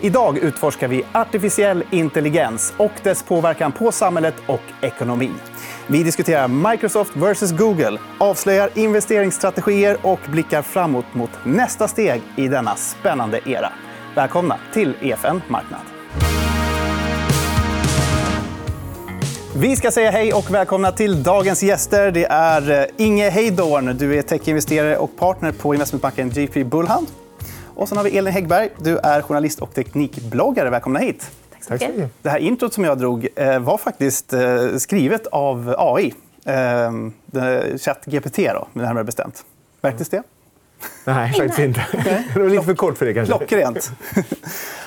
Idag utforskar vi artificiell intelligens och dess påverkan på samhället och ekonomin. Vi diskuterar Microsoft versus Google, avslöjar investeringsstrategier och blickar framåt mot nästa steg i denna spännande era. Välkomna till EFN Marknad. Vi ska säga hej och välkomna till dagens gäster. Det är eh, Inge Heidorn. Du är techinvesterare och partner på investmentbanken GP Bullhound. Och sen har vi Elin Häggberg. Du är journalist och teknikbloggare. Välkomna hit. Tack så mycket. Det här introt som jag drog eh, var faktiskt eh, skrivet av AI. ChatGPT, närmare bestämt. Märktes det? Nej, faktiskt inte. Det var lite för kort för det. kanske. Klockrent.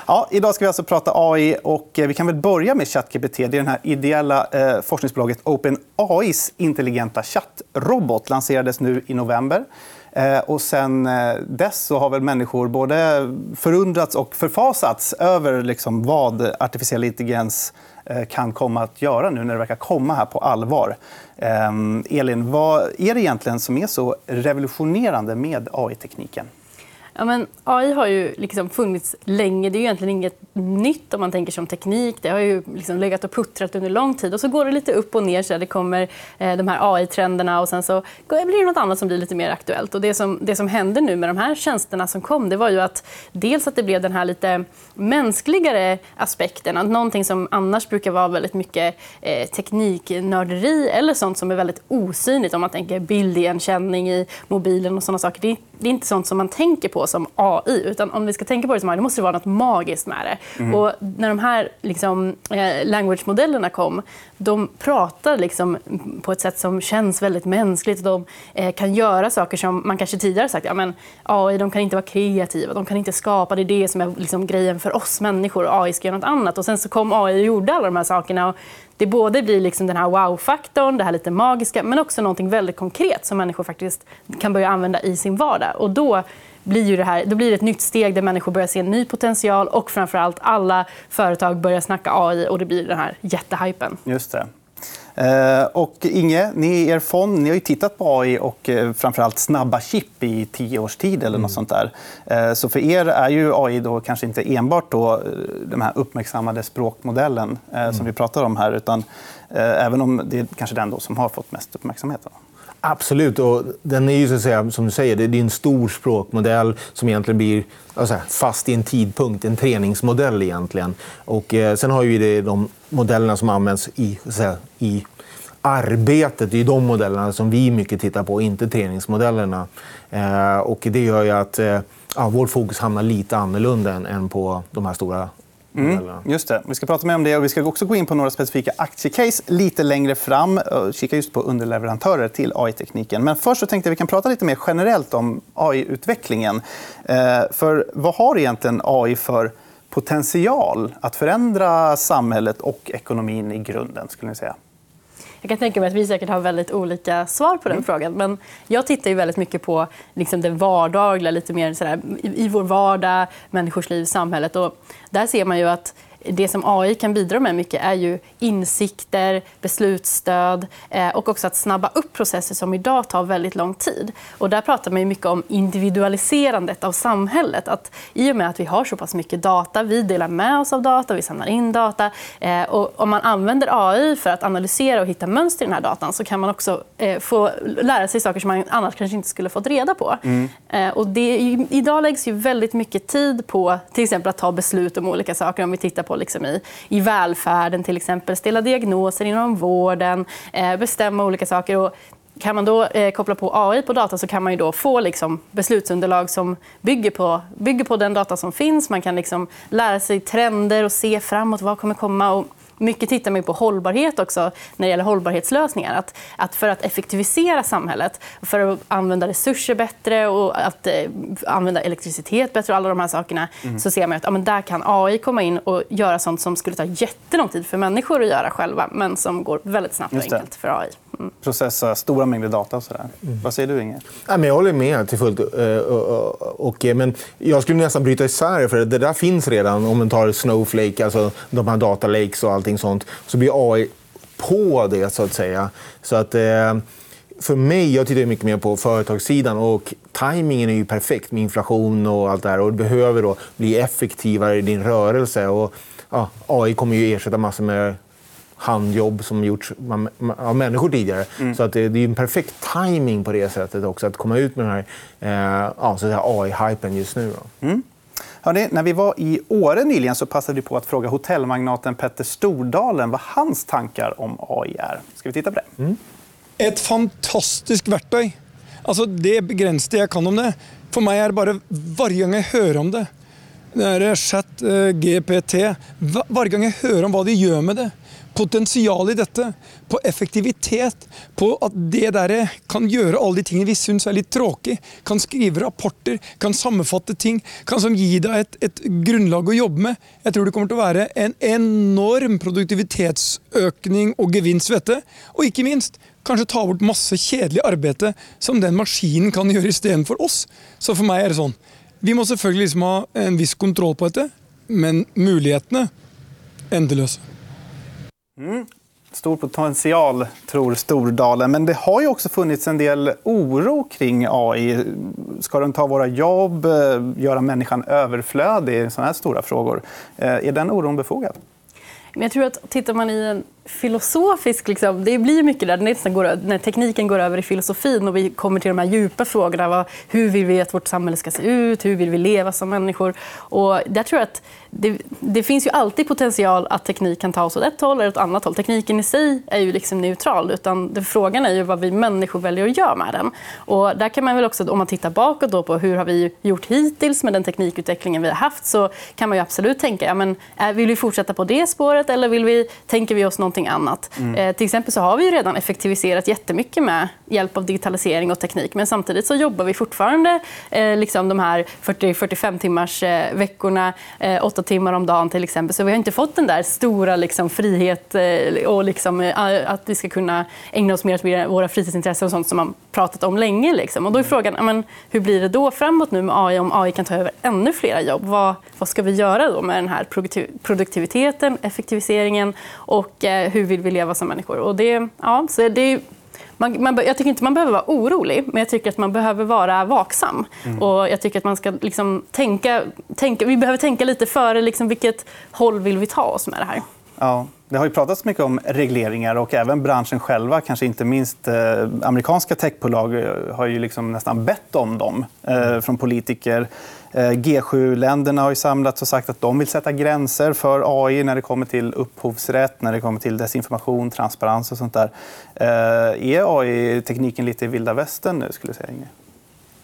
Ja, idag ska vi alltså prata AI. och eh, Vi kan väl börja med ChatGPT. Det är det här ideella eh, forskningsbolaget OpenAIs intelligenta chattrobot. lanserades nu i november. Eh, och sen eh, dess så har väl människor både förundrats och förfasats över liksom vad artificiell intelligens eh, kan komma att göra nu när det verkar komma här på allvar. Ehm, Elin, vad är det egentligen som är så revolutionerande med AI-tekniken? Ja, men AI har ju liksom funnits länge. Det är egentligen inget nytt om man tänker som teknik. Det har ju liksom legat och puttrat under lång tid. Och så går det lite upp och ner. Så det kommer eh, de här AI-trenderna och sen så blir det nåt annat som blir lite mer aktuellt. Och det, som, det som hände nu med de här tjänsterna som kom det var ju att dels att det blev den här lite mänskligare aspekten. Att någonting som annars brukar vara väldigt mycket eh, tekniknörderi eller sånt som är väldigt osynligt. Om man tänker bildigenkänning i mobilen och såna saker. Det, det är inte sånt som man tänker på som AI. Utan om vi ska tänka på det som AI, då måste det vara nåt magiskt med det. Mm. Och när de här liksom, eh, language-modellerna kom, de pratar liksom på ett sätt som känns väldigt mänskligt. De eh, kan göra saker som man kanske tidigare sagt ja, men AI de kan inte vara kreativa, de kan inte skapa. Det är det som är liksom grejen för oss människor. AI ska göra nåt annat. Och sen så kom AI och gjorde alla de här sakerna. Och det både blir liksom den här wow-faktorn, det här lite magiska men också något väldigt konkret som människor faktiskt kan börja använda i sin vardag. Och då blir ju det här, då blir det ett nytt steg där människor börjar se en ny potential och framförallt alla företag börjar snacka AI och det blir den här jättehypen. Just det. Eh, och Inge, ni i er fond ni har ju tittat på AI och eh, framförallt snabba chip i tio års tid. Eller något mm. sånt där. Eh, så för er är ju AI då kanske inte enbart då den här uppmärksammade språkmodellen mm. som vi pratar om här. Utan även om det är kanske den då som har fått mest uppmärksamhet. Absolut. Och den är ju så att säga, som du säger, det är en stor språkmodell som egentligen blir alltså, fast i en tidpunkt. En träningsmodell egentligen. Och, eh, sen har vi de modellerna som används i, säga, i arbetet. Det är de modellerna som vi mycket tittar på, inte träningsmodellerna. Eh, och det gör ju att eh, ja, vårt fokus hamnar lite annorlunda än på de här stora Mm, just det. Vi ska prata mer om det. och Vi ska också gå in på några specifika aktiecase lite längre fram. och Kika just på underleverantörer till AI-tekniken. Men först så tänkte jag vi kan prata lite mer generellt om AI-utvecklingen. Eh, för vad har egentligen AI för potential att förändra samhället och ekonomin i grunden? skulle ni säga? Jag kan tänka mig att vi säkert har väldigt olika svar på den mm. frågan. Men jag tittar ju väldigt mycket på liksom det vardagliga, lite mer sådär, i, i vår vardag, människors liv, samhället. Och där ser man ju att det som AI kan bidra med mycket är ju insikter, beslutsstöd eh, och också att snabba upp processer som idag tar väldigt lång tid. Och där pratar man mycket om individualiserandet av samhället. Att I och med att vi har så pass mycket data, vi delar med oss av data, vi samlar in data. Eh, och om man använder AI för att analysera och hitta mönster i den här datan så kan man också eh, få lära sig saker som man annars kanske inte skulle fått reda på. Mm. Och det, idag läggs ju väldigt mycket tid på till exempel att ta beslut om olika saker. Om vi tittar på liksom i, i välfärden, till exempel. Ställa diagnoser inom vården, eh, bestämma olika saker. Och kan man då eh, koppla på AI på data så kan man ju då få liksom, beslutsunderlag som bygger på, bygger på den data som finns. Man kan liksom lära sig trender och se framåt. Vad kommer komma? Och mycket tittar man på hållbarhet också när det gäller hållbarhetslösningar. Att, att för att effektivisera samhället, för att använda resurser bättre och att eh, använda elektricitet bättre och alla de här sakerna mm. så ser man att ja, men där kan AI komma in och göra sånt som skulle ta jättelång tid för människor att göra själva men som går väldigt snabbt och enkelt för AI. Processa stora mängder data. Och sådär. Mm. Vad säger du, Inge? jag håller med till fullt. Eh, och, men jag skulle nästan bryta isär för det där finns redan. Om man tar Snowflake, alltså de här data lakes och allting sånt, så blir AI på det, så att säga. Så att, eh, för mig, jag tittar mycket mer på företagssidan och tajmingen är ju perfekt med inflation och allt det här. Och du behöver då bli effektivare i din rörelse. Och, ja, AI kommer ju ersätta massor med handjobb som gjorts av människor tidigare. Mm. Så att det, är en perfekt timing på det sättet också att komma ut med den här eh, ja, AI-hypen just nu. Mm. Hörrni, när vi var i Åre nyligen så passade vi på att fråga hotellmagnaten Petter Stordalen vad hans tankar om AI är. Ska vi titta på det? Mm. Ett fantastiskt verktyg. Alltså, det är begränsat jag kan om det. För mig är det bara varje gång jag hör om det. Det är chat, uh, GPT. Varje gång jag hör om vad de gör med det potential i dette, på effektivitet, på at det der kan gjøre alle de tingene vi syns er litt tråkig, kan skrive rapporter, kan sammenfatte ting, kan som gi deg et, et, grunnlag å jobbe med. Jeg tror det kommer til å være en enorm produktivitetsøkning og gevinst ved dette. Og ikke minst kanskje ta bort masse kjedelig arbeid som den maskinen kan gjøre istedenfor oss. Så for meg er det sånn. Vi må selvfølgelig liksom ha en viss kontroll på dette, men mulighetene endeløse. Mm. Stor potential, tror Stordalen. Men det har ju också funnits en del oro kring AI. Ska den ta våra jobb? Eh, göra människan överflödig? Såna här stora frågor. Eh, är den oron befogad? Jag tror att tittar man i en filosofisk... Liksom, det blir mycket där när, går, när tekniken går över i filosofin och vi kommer till de här djupa frågorna. Vad, hur vill vi att vårt samhälle ska se ut? Hur vill vi leva som människor? Och där tror jag att det, det, finns ju alltid potential att teknik kan ta oss åt ett håll eller åt ett annat håll. Tekniken i sig är ju liksom neutral. Utan det, frågan är ju vad vi människor väljer att göra med den. Och där kan man väl också, om man tittar bakåt då på hur har vi gjort hittills med den teknikutvecklingen vi har haft så kan man ju absolut tänka ja, men, eh, vill vi fortsätta på det spåret eller vill vi, tänker vi oss någonting annat? Mm. Eh, till exempel så har vi ju redan effektiviserat jättemycket med hjälp av digitalisering och teknik. Men samtidigt så jobbar vi fortfarande eh, liksom de här 40-45 timmars eh, veckorna, eh, åtta timmar om dagen till exempel. Så vi har inte fått den där stora liksom, frihet eh, och liksom, eh, att vi ska kunna ägna oss mer åt våra fritidsintressen och sånt som man pratat om länge. Liksom. Och då är frågan, men, hur blir det då framåt nu med AI om AI kan ta över ännu fler jobb? Vad, vad ska vi göra då med den här produktiviteten, effektiviseringen och eh, hur vill vi leva som människor? Och det, ja, så det man, man, jag tycker inte man behöver vara orolig, men jag tycker att man behöver vara vaksam. Mm. Och jag tycker att man ska liksom tänka, tänka, vi behöver tänka lite före liksom vilket håll vill vi ta oss med det här. Ja. Det har ju pratats mycket om regleringar och även branschen själva, kanske inte minst eh, amerikanska techbolag, eh, har ju liksom nästan bett om dem eh, från politiker. Eh, G7-länderna har ju samlats och sagt att de vill sätta gränser för AI när det kommer till upphovsrätt, när det kommer till desinformation, transparens och sånt där. Eh, är AI-tekniken lite i vilda västern nu, skulle du säga, Inge?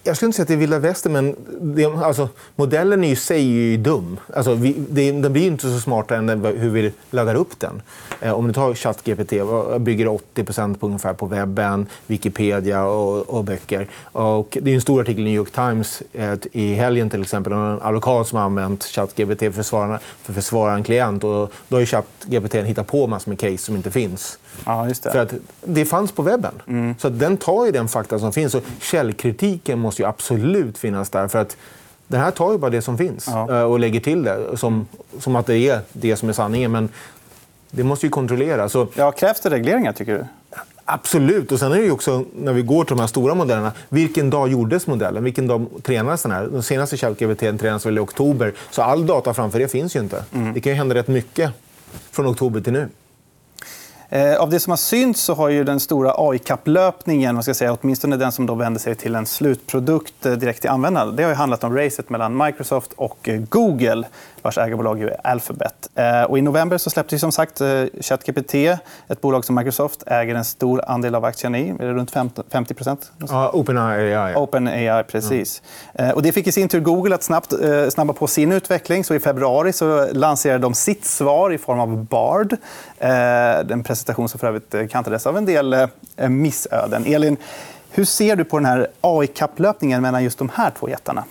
Jag skulle inte säga att det är vilda västern, men det, alltså, modellen i sig är ju dum. Alltså, vi, det, den blir inte så smart än hur vi laddar upp den. Eh, om du tar ChatGPT, bygger 80 på ungefär på webben, Wikipedia och, och böcker. Och det är en stor artikel i New York Times eh, i helgen till exempel om en advokat som har använt ChatGPT för, för att försvara en klient. Och då har ChatGPT hittat på massor med case som inte finns. Ja, just det. För att det fanns på webben. Mm. Så den tar ju den fakta som finns. Och källkritiken måste ju absolut finnas där. För att den här tar ju bara det som finns ja. Eh, och lägger till det som, som att det är det som är sanningen. Men det måste ju kontrolleras. Så... Ja, krävs det regleringar, tycker du? Absolut. Och sen är det också, när vi går till de här stora modellerna, vilken dag gjordes modellen? Vilken dag tränades den här? Den senaste ChatGPT tränades väl i oktober. Så all data framför det finns ju inte. Mm. Det kan ju hända rätt mycket från oktober till nu. Eh, av det som har synts så har ju den stora AI-kapplöpningen, åtminstone den som då vänder sig till en slutprodukt eh, direkt till användaren det har handlat om racet mellan Microsoft och eh, Google vars ägarbolag är Alphabet. Och I november så släpptes som sagt ChatGPT, ett bolag som Microsoft äger en stor andel av aktierna i. Runt 50 Ja, OpenAI. OpenAI, precis. Mm. Och det fick i sin tur Google att snabbt snabba på sin utveckling. Så I februari så lanserade de sitt svar i form av Bard. Den presentation som för övrigt eh, kantades av en del eh, missöden. Elin, hur ser du på den här AI-kapplöpningen mellan just de här två jättarna?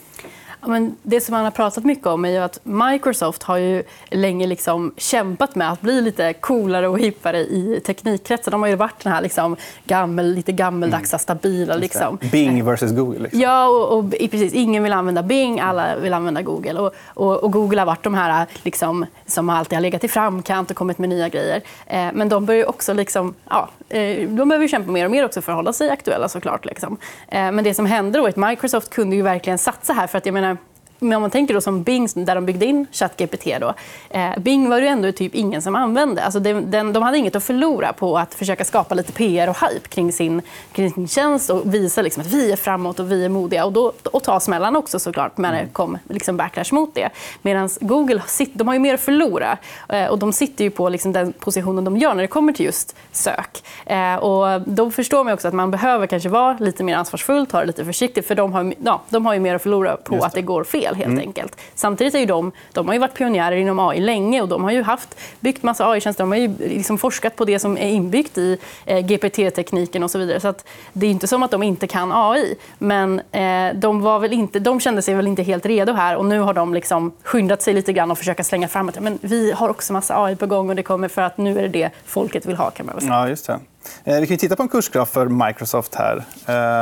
Ja, men det som man har pratat mycket om är att Microsoft har ju länge liksom kämpat med att bli lite coolare och hippare i teknikkretsar. De har ju varit den här liksom gammel, lite gammeldagsa, stabila. Liksom. Bing versus Google. Liksom. Ja, och, och, precis. Ingen vill använda Bing, alla vill använda Google. Och, och, och Google har varit de här liksom, som alltid har legat i framkant och kommit med nya grejer. Eh, men de börjar också liksom, ja, eh, de behöver kämpa mer och mer också för att hålla sig aktuella såklart. Liksom. Eh, men det som hände då är att Microsoft kunde ju verkligen satsa här. För att jag menar, men om man tänker då som Bing, där de byggde in ChatGPT, då, eh, Bing var det ändå typ ingen som använde. Alltså den, den, de hade inget att förlora på att försöka skapa lite PR och hype kring sin, kring sin tjänst och visa liksom att vi är framåt och vi är modiga. Och, då, och ta smällan också såklart när det kom liksom backlash mot det. Medan Google de har ju mer att förlora. Eh, och de sitter ju på liksom den positionen de gör när det kommer till just sök. Eh, och då förstår man också att man behöver kanske vara lite mer ansvarsfull, ta det lite försiktigt. För de har, ja, de har ju mer att förlora på det. att det går fel helt mm. enkelt. Samtidigt är de, de har ju varit pionjärer inom AI länge och de har ju haft, byggt massa AI-tjänster. De har ju liksom forskat på det som är inbyggt i eh, GPT-tekniken och så vidare. Så att det är inte som att de inte kan AI. Men eh, de, var väl inte, de kände sig väl inte helt redo här och nu har de liksom skyndat sig lite grann och försöka slänga fram att men vi har också massa AI på gång och det kommer för att nu är det det folket vill ha. kan man säga. Ja, just det. Eh, vi kan titta på en kursgraf för Microsoft här.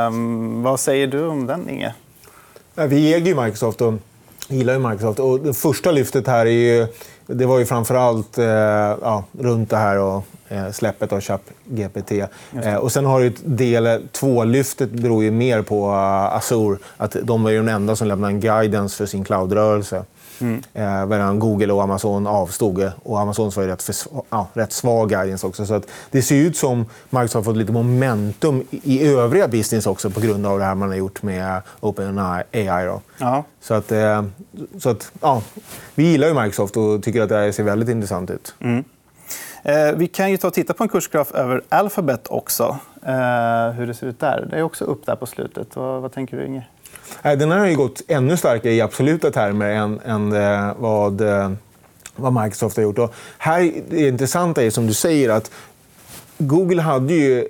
Um, vad säger du om den, Inge? Vi äger ju Microsoft. Och gillar ju Microsoft. Och det första lyftet här är ju, det var ju framför allt eh, ja, runt det här och eh, släppet av ChatGPT. Eh, och sen har du del 2-lyftet beror ju mer på uh, Azure. Att de är ju de enda som lämnar en guidance för sin cloudrörelse. Mm. Eh, medan Google och Amazon avstod. Och Amazon var ju rätt, ja, rätt svag guidance också. Så att det ser ut som Microsoft har fått lite momentum i övriga business också på grund av det här man har gjort med OpenAI. Då. Ja. Så att, eh, så att, ja, vi gillar ju Microsoft och tycker att det här ser väldigt intressant ut. Mm. Eh, vi kan ju ta och titta på en kursgraf över Alphabet också. Eh, hur det ser ut där. Det är också upp där på slutet. Vad, vad tänker du, Inge? Den här har ju gått ännu starkare i absoluta termer än, än eh, vad, eh, vad Microsoft har gjort. Och här, det intressanta är som du säger att Google hade ju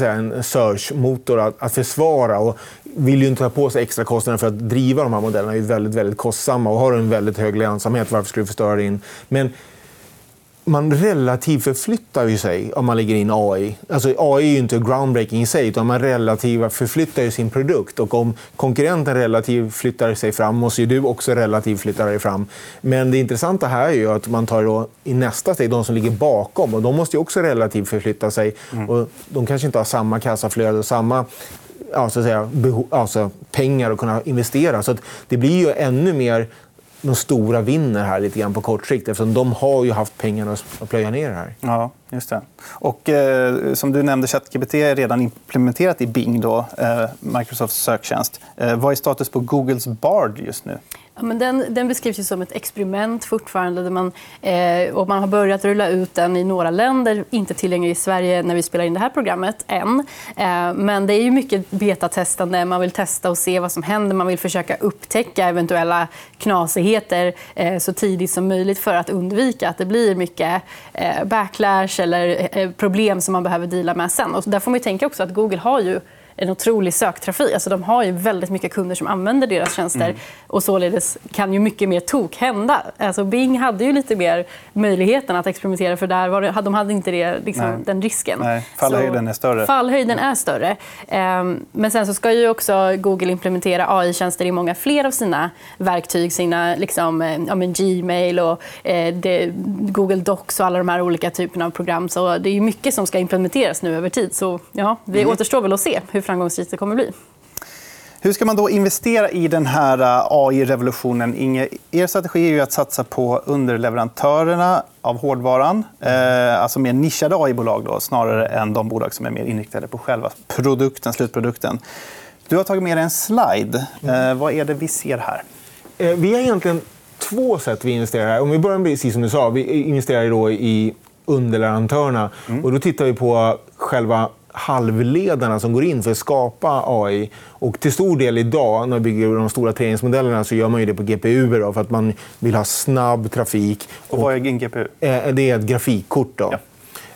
eh, en search-motor att, att försvara och vill ju inte ta på sig extra kostnader för att driva de här modellerna. De är väldigt, väldigt kostsamma och har en väldigt hög lönsamhet. Varför skulle du förstöra din? Men man relativt förflyttar ju sig om man lägger in AI. Alltså, AI är ju inte groundbreaking i sig, utan man relativt förflyttar sin produkt. Och om konkurrenten relativt flyttar sig fram måste ju du också relativt flytta dig fram. Men det intressanta här är ju att man tar då, i nästa steg de som ligger bakom. och De måste också relativt förflytta sig. Mm. Och de kanske inte har samma kassaflöde och samma ja, så att säga, alltså, pengar att kunna investera. Så det blir ju ännu mer de stora vinner här lite grann på kort sikt eftersom de har ju haft pengarna att plöja ner det här. Ja, just det. Och, eh, som du nämnde, ChatGPT är redan implementerat i Bing, då, eh, Microsofts söktjänst. Eh, vad är status på Googles Bard just nu? Ja, men den, den beskrivs ju som ett experiment fortfarande. Där man, eh, och man har börjat rulla ut den i några länder. Inte tillgänglig i Sverige när vi spelar in det här programmet än. Eh, men det är ju mycket betatestande. Man vill testa och se vad som händer. Man vill försöka upptäcka eventuella knasigheter eh, så tidigt som möjligt för att undvika att det blir mycket eh, backlash eller eh, problem som man behöver dela med sen. Och där får man tänka också att Google har ju en otrolig söktrafik. Alltså, de har ju väldigt mycket kunder som använder deras tjänster. Mm. och Således kan ju mycket mer tok hända. Alltså, Bing hade ju lite mer möjligheten att experimentera för där var det, de hade inte det, liksom, den risken. Nej, fallhöjden är större. Fallhöjden är större. Um, men sen så ska ju också Google implementera AI-tjänster i många fler av sina verktyg. Sina liksom, eh, ja, men Gmail och eh, det, Google Docs och alla de här olika typerna av program. Så det är mycket som ska implementeras nu över tid. Så ja, det mm. återstår väl att se hur framgångsrikt det kommer bli. Hur ska man då investera i den här äh, AI-revolutionen? Inge, er strategi är ju att satsa på underleverantörerna av hårdvaran. Eh, alltså mer nischade AI-bolag då, snarare än de bolag som är mer inriktade på själva produkten, slutprodukten. Du har tagit med dig en slide. Eh, vad är det vi ser här? Eh, vi har egentligen två sätt vi investerar här. Om vi börjar med precis som du sa, vi investerar då i underleverantörerna. Mm. Och då tittar vi på själva halvledarna som går in för att skapa AI. Och till stor del idag, när man bygger de stora träningsmodellerna, så gör man det på GPU för att man vill ha snabb trafik. Och vad är en GPU? Eh, det är ett grafikkort. Då. Ja.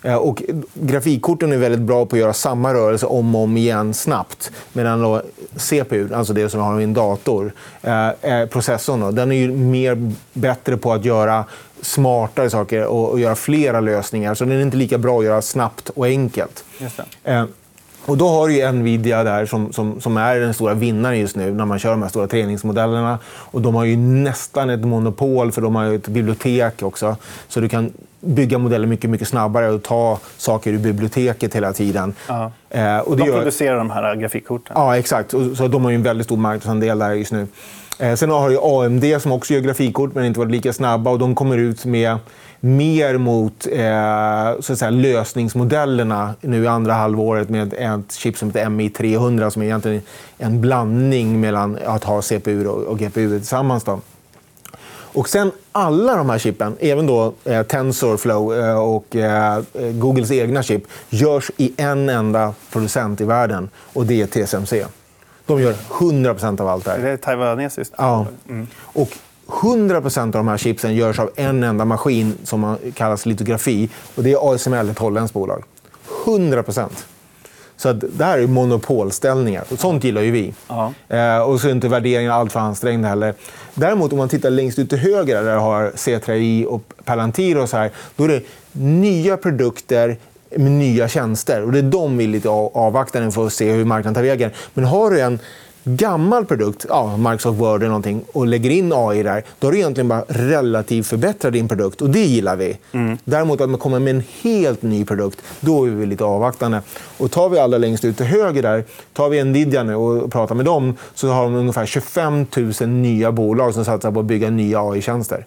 Eh, och grafikkorten är väldigt bra på att göra samma rörelse om och om igen snabbt. Medan då CPU, alltså det som vi har i en dator, eh, processorn, då, den är ju mer bättre på att göra smartare saker och, och göra flera lösningar. Så den är inte lika bra att göra snabbt och enkelt. Eh, och då har du Nvidia där som, som, som, är den stora vinnaren just nu när man kör de här stora träningsmodellerna. Och de har ju nästan ett monopol, för de har ett bibliotek också. Så du kan bygga modeller mycket, mycket snabbare och ta saker ur biblioteket hela tiden. Uh -huh. eh, och de gör... producerar de här grafikkorten? Ja, exakt. Så de har en väldigt stor marknadsandel där just nu. Eh, sen har du AMD som också gör grafikkort, men inte varit lika snabba. Och de kommer ut med mer mot eh, så att säga, lösningsmodellerna nu i andra halvåret med ett chip som heter MI300 som är egentligen en blandning mellan att ha CPU och GPU tillsammans. Då. Och sen alla de här chippen, även då eh, TensorFlow eh, och eh, Googles egna chip, görs i en enda producent i världen och det är TSMC. De gör 100% av allt det här. Det är taiwanesiskt? Ja. Mm. Och 100% av de här chipsen görs av en enda maskin som kallas litografi. Och det är ASML, ett holländskt bolag. 100 så att det här är monopolställningar. Och sånt gillar ju vi. Eh, och så är inte värderingen alltför ansträngd heller. Däremot om man tittar längst ut till höger där har C3I och Palantir och så här, då är det nya produkter med nya tjänster. Och det är de vi lite avvaktande för att se hur marknaden tar vägen. Men har du en gammal produkt, ja, Microsoft Word eller någonting, och lägger in AI där, då har du egentligen bara relativt förbättrat din produkt. Och det gillar vi. Mm. Däremot att man kommer med en helt ny produkt, då är vi lite avvaktande. Och tar vi allra längst ut till höger där, tar vi Nvidia nu och pratar med dem, så har de ungefär 25 000 nya bolag som satsar på att bygga nya AI-tjänster.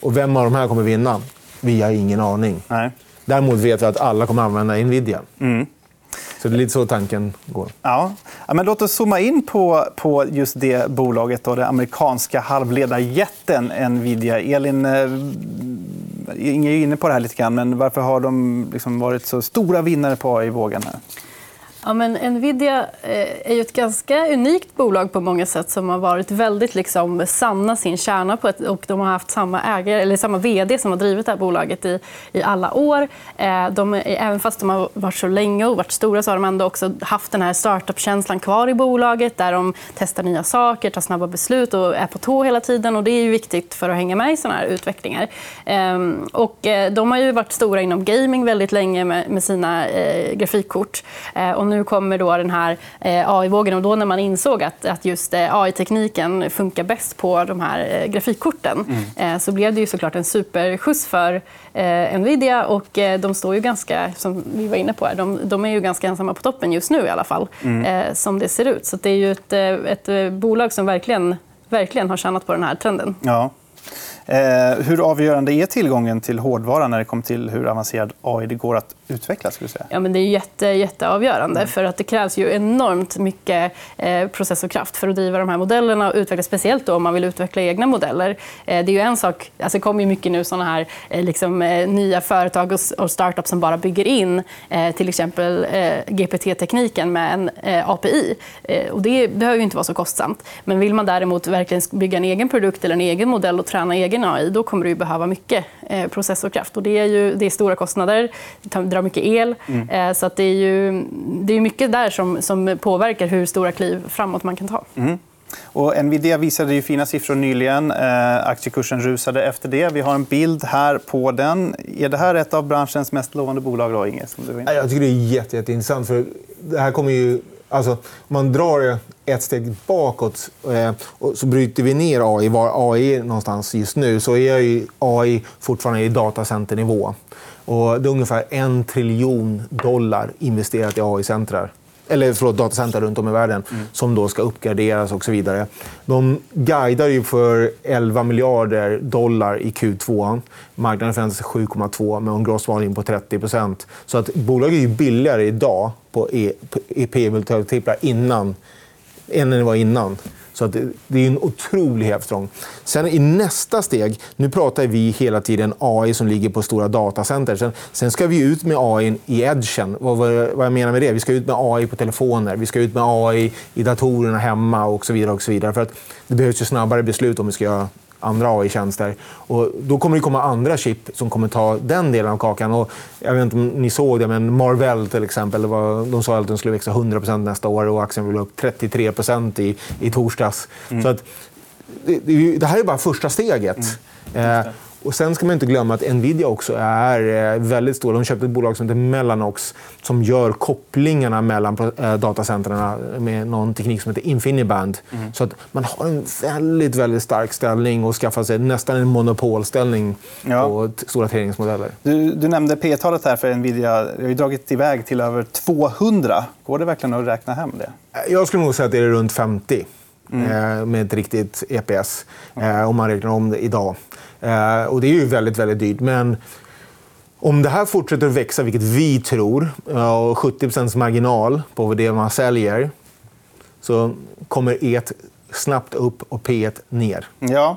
Och vem av de här kommer vinna? Vi har ingen aning. Nej. Däremot vet vi att alla kommer använda Nvidia. Mm. Så det är lite så tanken går. Ja. men låt oss zooma in på, på just det bolaget, då, den amerikanska halvledarjätten Nvidia. Elin, eh, Inge är inne på det här lite grann, men varför har de liksom varit så stora vinnare på AI-vågen? Ja, men Nvidia eh, är ju ett ganska unikt bolag på många sätt som har varit väldigt liksom, sanna sin kärna på ett, och de har haft samma, ägare, eller samma vd som har drivit det här bolaget i, i alla år. Eh, de, även fast de har varit så länge och varit stora så har de ändå också haft den här startup-känslan kvar i bolaget där de testar nya saker, tar snabba beslut och är på tå hela tiden. Och det är ju viktigt för att hänga med i såna här utvecklingar. Ehm, och eh, de har ju varit stora inom gaming väldigt länge med, sina grafikkort. och nu kommer då den här eh, AI-vågen. Och då när man insåg att, att just eh, AI-tekniken funkar bäst på de här eh, grafikkorten mm. så blev det ju såklart en superskjuts för Nvidia. Och de står ju ganska, som vi var inne på, de, de är ju ganska ensamma på toppen just nu i alla fall, mm. som det ser ut. Så det är ju ett, ett bolag som verkligen, verkligen har tjänat på den här trenden. Ja. Eh, hur avgörande är tillgången till hårdvara när det kommer till hur avancerad AI det går att utveckla? Skulle säga? Ja, men det är jätte, jätteavgörande. Mm. För att det krävs ju enormt mycket eh, processorkraft för att driva de här modellerna och utveckla, speciellt då om man vill utveckla egna modeller. Eh, det är ju en sak, alltså det kommer ju mycket nu såna här eh, liksom, eh, nya företag och, och startups som bara bygger in till exempel GPT-tekniken med en API. och det behöver ju inte vara så kostsamt. Men vill man däremot verkligen bygga en egen produkt eller en egen modell och träna egen AI, då kommer du behöva mycket eh, processorkraft. Och det, är ju, det är stora kostnader, drar mycket el. Mm. Eh, så att det är ju det är mycket där som, som påverkar hur stora kliv framåt man kan ta. Mm. Och Nvidia visade ju fina siffror nyligen. Eh, aktiekursen rusade efter det. Vi har en bild här på den. Är det här ett av branschens mest lovande bolag? Då, Inge, som du Jag tycker det är jätte, jätteintressant. För det här kommer ju Alltså, om man drar ett steg bakåt eh, och så bryter vi ner AI, var AI är någonstans just nu, så är ju AI fortfarande i datacenternivå. Och det är ungefär en triljon dollar investerat i AI-centrar eller förlåt, datacenter runt om i världen mm. som då ska uppgraderas och så vidare. De guidar ju för 11 miljarder dollar i Q2. Marknaden förväntas sig 7,2 med en gross margin på 30 Så att bolaget är ju billigare idag på e, e P-multiplar innan än det var innan. Så att det är en otrolig hävstång. Sen i nästa steg, nu pratar vi hela tiden AI som ligger på stora datacenter. Sen, sen ska vi ut med AI i edgen. Vad, vad, jag menar med det? Vi ska ut med AI på telefoner, vi ska ut med AI i datorerna hemma och så vidare. Och så vidare. För att det behövs ju snabbare beslut om vi ska göra andra AI-tjänster. Och då kommer det komma andra chip som kommer ta den delen av kakan. Och jag vet inte om ni såg det, men Marvell till exempel. Var, de sa att den skulle växa 100% nästa år och aktien vill upp 33 i, i torsdags. Mm. Så att, det, det, här är bara första steget. Mm. Eh, och sen ska man inte glömma att Nvidia också är eh, väldigt stor. De köpte ett bolag som heter Mellanox som gör kopplingarna mellan eh, datacentren med någon teknik som heter Infiniband. Mm. Så att man har en väldigt, väldigt stark ställning och skaffar sig nästan en monopolställning ja. på stora träningsmodeller. Du, du nämnde P-talet här för Nvidia. Det har ju dragit iväg till över 200. Går det verkligen att räkna hem det? Jag skulle nog säga att det är runt 50. Mm. med ett riktigt EPS, mm. om man räknar om det idag. Eh, och det är ju väldigt, väldigt dyrt. Men om det här fortsätter att växa, vilket vi tror, eh, och 70% marginal på det man säljer, så kommer E snabbt upp och P ner. Ja.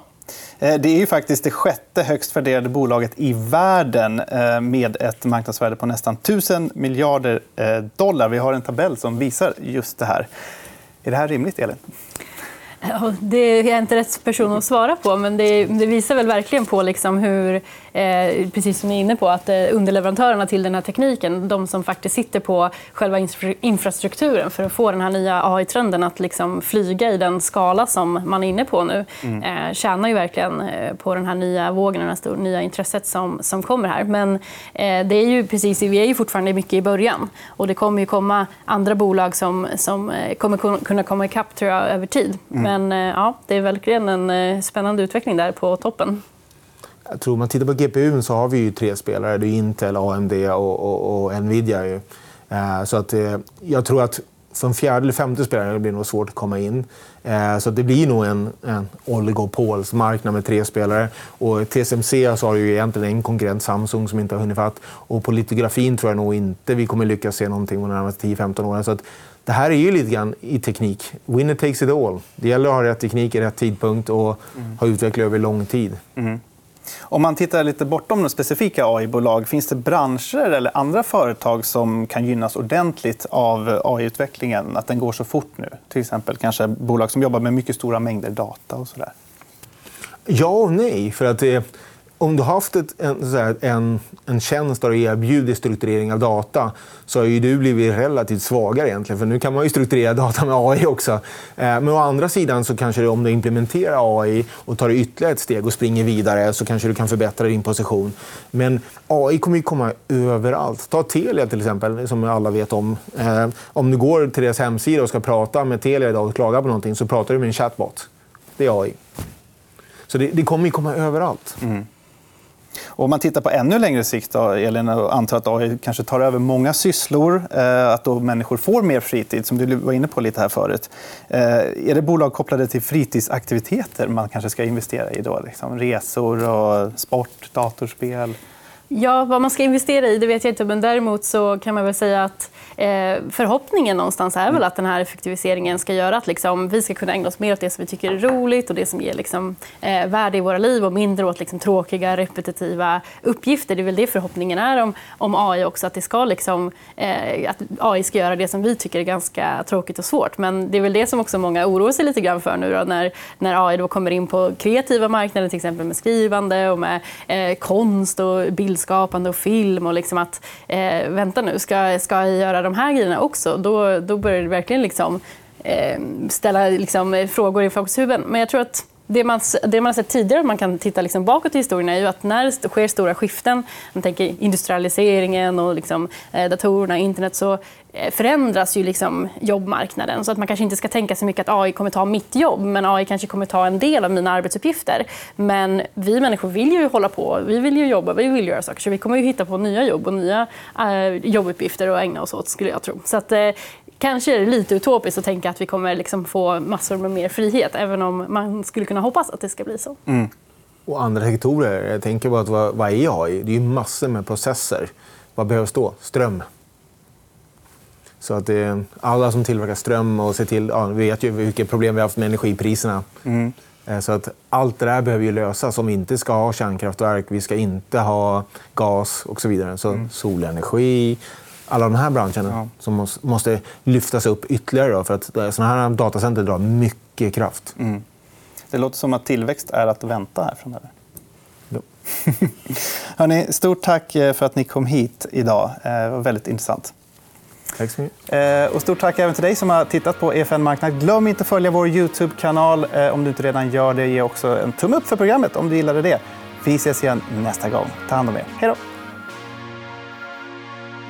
Eh, det är ju faktiskt det sjätte högst värderade bolaget i världen eh, med ett marknadsvärde på nästan 1 000 miljarder dollar. Vi har en tabell som visar just det här. Är det här rimligt, Elin? Det är jag inte rätt person att svara på, men det, det visar väl verkligen på liksom hur, eh, precis som ni är inne på, att eh, underleverantörerna till den här tekniken, de som faktiskt sitter på själva infrastrukturen för att få den här nya AI-trenden att liksom flyga i den skala som man är inne på nu, mm. eh, tjänar ju verkligen på den här nya vågen och det nya intresset som, som kommer här. Men det är ju precis, vi är ju fortfarande mycket i början och det kommer ju komma andra bolag som, som kommer kunna komma ikapp tror jag, över tid. Mm. Men ja, det är verkligen en spännande utveckling där på toppen. Jag tror, man tittar på GPU så har vi ju tre spelare. Det är Intel, AMD och, och, och Nvidia. Ju. Eh, så att, jag tror att som fjärde eller femte spelare blir det nog svårt att komma in. Så det blir nog en, en oligopolsmarknad med tre spelare. Och TSMC så har ju egentligen en konkurrent, Samsung, som inte har hunnit fatt. Och på litografin tror jag nog inte vi kommer lyckas se någonting de närmaste 10-15 åren. Så att det här är ju lite grann i teknik. Winner takes it all. Det gäller att ha rätt teknik i rätt tidpunkt och mm. ha utvecklat över lång tid. Mm. Om man tittar lite bortom de specifika AI-bolag, finns det branscher eller andra företag som kan gynnas ordentligt av AI-utvecklingen? Att den går så fort nu? Till exempel kanske bolag som jobbar med mycket stora mängder data. och så där. Ja och nej. För att det om du har haft ett, en, en, en tjänst där du erbjuder strukturering av data så har ju du blivit relativt svagare egentligen. För nu kan man ju strukturera data med AI också. Eh, men å andra sidan så kanske du, om du implementerar AI och tar ytterligare ett steg och springer vidare så kanske du kan förbättra din position. Men AI kommer ju komma överallt. Ta Telia till exempel, som alla vet om. Eh, om du går till deras hemsida och ska prata med Telia idag och klaga på någonting så pratar du med en chatbot. Det är AI. Så det, det kommer ju komma överallt. Mm. Om man tittar på ännu längre sikt, då, Elin, och antar att AI kanske tar över många sysslor, eh, att då människor får mer fritid, som du var inne på lite här förut. Eh, är det bolag kopplade till fritidsaktiviteter man kanske ska investera i? Då? Liksom resor, och sport, datorspel? Ja, vad man ska investera i det vet jag inte. Men däremot så kan man väl säga att eh, förhoppningen någonstans är väl att den här effektiviseringen ska göra att liksom, vi ska kunna ägna oss mer åt det som vi tycker är roligt och det som ger liksom, eh, värde i våra liv och mindre åt liksom, tråkiga, repetitiva uppgifter. Det är väl det förhoppningen är om, om AI också. Att, det ska, liksom, eh, att AI ska göra det som vi tycker är ganska tråkigt och svårt. Men det är väl det som också många oroar sig lite grann för nu då, när, när AI då kommer in på kreativa marknader, till exempel med skrivande och med eh, konst och bildskapande och film. och liksom att eh, Vänta nu, ska, ska jag göra de här grejerna också, då, då börjar det verkligen liksom, eh, ställa liksom, eh, frågor i folks huvuden. Men jag tror att det man, det man har sett tidigare, man kan titta liksom bakåt i historien, är ju att när det sker stora skiften, man tänker industrialiseringen och liksom, eh, datorerna, internet, så eh, förändras ju liksom jobbmarknaden. Så att man kanske inte ska tänka så mycket att AI kommer ta mitt jobb, men AI kanske kommer ta en del av mina arbetsuppgifter. Men vi människor vill ju hålla på, vi vill ju jobba, vi vill göra saker. Så vi kommer ju hitta på nya jobb och nya eh, jobbuppgifter att ägna oss åt, skulle jag tro. Så att, eh, kanske är det lite utopiskt att tänka att vi kommer liksom få massor med mer frihet, även om man skulle kunna hoppas att det ska bli så. Mm. Och andra sektorer. Jag tänker bara att vad, vad är AI? Det är ju massor med processer. Vad behövs då? Ström. Så att det, alla som tillverkar ström och ser till... Ja, vi vet ju vilka problem vi har haft med energipriserna. Mm. Eh, så att allt det där behöver ju lösas om vi inte ska ha kärnkraftverk, vi ska inte ha gas och så vidare. Så mm. solenergi, alla de här branscherna ja. som måste lyftas upp ytterligare. Då, för att sådana här datacenter drar mycket kraft. Mm. Det låter som att tillväxt är att vänta här framöver. Ja. Hörrni, stort tack eh, för att ni kom hit idag. Eh, Det var väldigt intressant. Tack så mycket. Eh, Och stort tack även till dig som har tittat på EFN Marknad. Glöm inte att följa vår Youtube-kanal. Om du inte redan gör det, ge också en tumme upp för programmet om du gillade det. Vi ses igen nästa gång. Ta hand om er. Hej då!